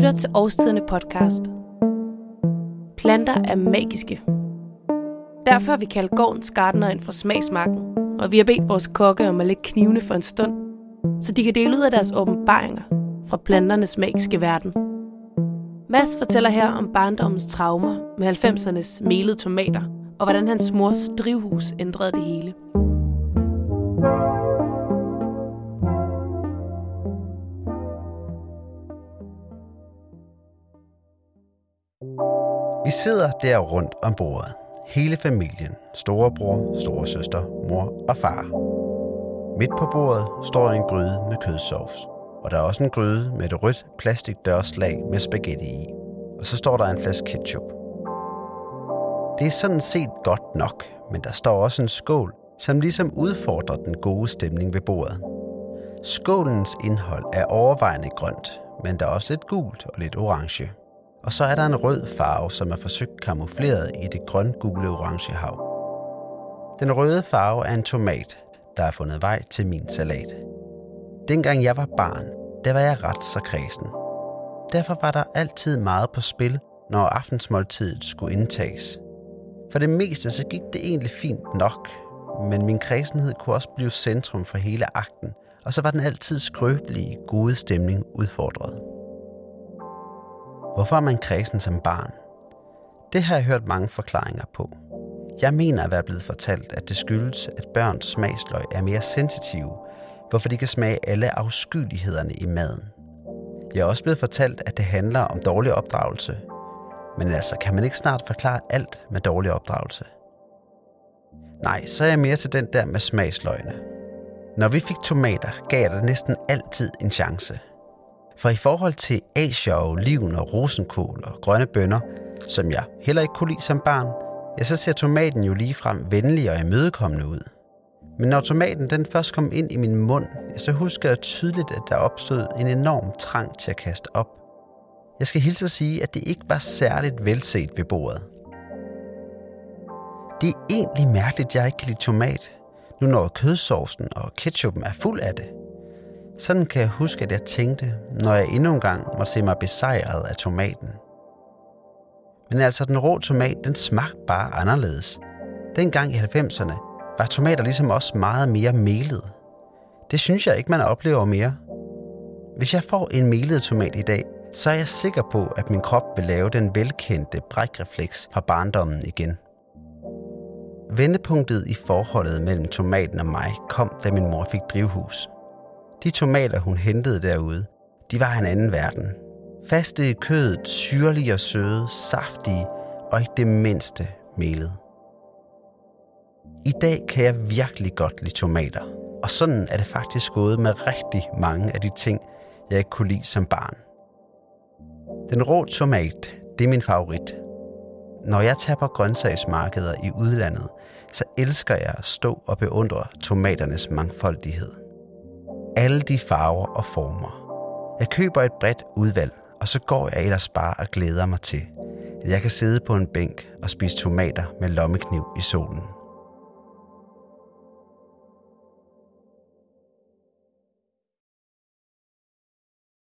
lytter til Årstiderne podcast. Planter er magiske. Derfor har vi kaldt gårdens gardner ind fra smagsmarken, og vi har bedt vores kokke om at lægge knivene for en stund, så de kan dele ud af deres åbenbaringer fra planternes magiske verden. Mads fortæller her om barndommens traumer med 90'ernes melede tomater, og hvordan hans mors drivhus ændrede det hele. Vi sidder der rundt om bordet. Hele familien. Storebror, storesøster, mor og far. Midt på bordet står en gryde med kødsovs. Og der er også en gryde med et rødt plastikdørslag med spaghetti i. Og så står der en flaske ketchup. Det er sådan set godt nok, men der står også en skål, som ligesom udfordrer den gode stemning ved bordet. Skålens indhold er overvejende grønt, men der er også lidt gult og lidt orange. Og så er der en rød farve, som er forsøgt kamufleret i det grøn-gule orange hav. Den røde farve er en tomat, der har fundet vej til min salat. Dengang jeg var barn, der var jeg ret så kredsen. Derfor var der altid meget på spil, når aftensmåltidet skulle indtages. For det meste så gik det egentlig fint nok, men min kredsenhed kunne også blive centrum for hele akten, og så var den altid skrøbelige, gode stemning udfordret. Hvorfor er man kredsen som barn? Det har jeg hørt mange forklaringer på. Jeg mener at være blevet fortalt, at det skyldes, at børns smagsløg er mere sensitive, hvorfor de kan smage alle afskyelighederne i maden. Jeg er også blevet fortalt, at det handler om dårlig opdragelse. Men altså, kan man ikke snart forklare alt med dårlig opdragelse? Nej, så er jeg mere til den der med smagsløgne. Når vi fik tomater, gav jeg det næsten altid en chance – for i forhold til asier og oliven og rosenkål og grønne bønner, som jeg heller ikke kunne lide som barn, ja, så ser tomaten jo lige frem venlig og imødekommende ud. Men når tomaten den først kom ind i min mund, ja, så husker jeg tydeligt, at der opstod en enorm trang til at kaste op. Jeg skal hilse at sige, at det ikke var særligt velset ved bordet. Det er egentlig mærkeligt, at jeg ikke kan lide tomat, nu når kødsovsen og ketchupen er fuld af det. Sådan kan jeg huske, at jeg tænkte, når jeg endnu en gang må se mig besejret af tomaten. Men altså, den rå tomat, den smagte bare anderledes. Dengang i 90'erne var tomater ligesom også meget mere melet. Det synes jeg ikke, man oplever mere. Hvis jeg får en melet tomat i dag, så er jeg sikker på, at min krop vil lave den velkendte brækrefleks fra barndommen igen. Vendepunktet i forholdet mellem tomaten og mig kom, da min mor fik drivhus. De tomater, hun hentede derude, de var en anden verden. Faste i kødet, syrlige og søde, saftige og ikke det mindste melet. I dag kan jeg virkelig godt lide tomater, og sådan er det faktisk gået med rigtig mange af de ting, jeg ikke kunne lide som barn. Den rå tomat, det er min favorit. Når jeg tager på grøntsagsmarkeder i udlandet, så elsker jeg at stå og beundre tomaternes mangfoldighed alle de farver og former. Jeg køber et bredt udvalg, og så går jeg ellers bare og glæder mig til, at jeg kan sidde på en bænk og spise tomater med lommekniv i solen.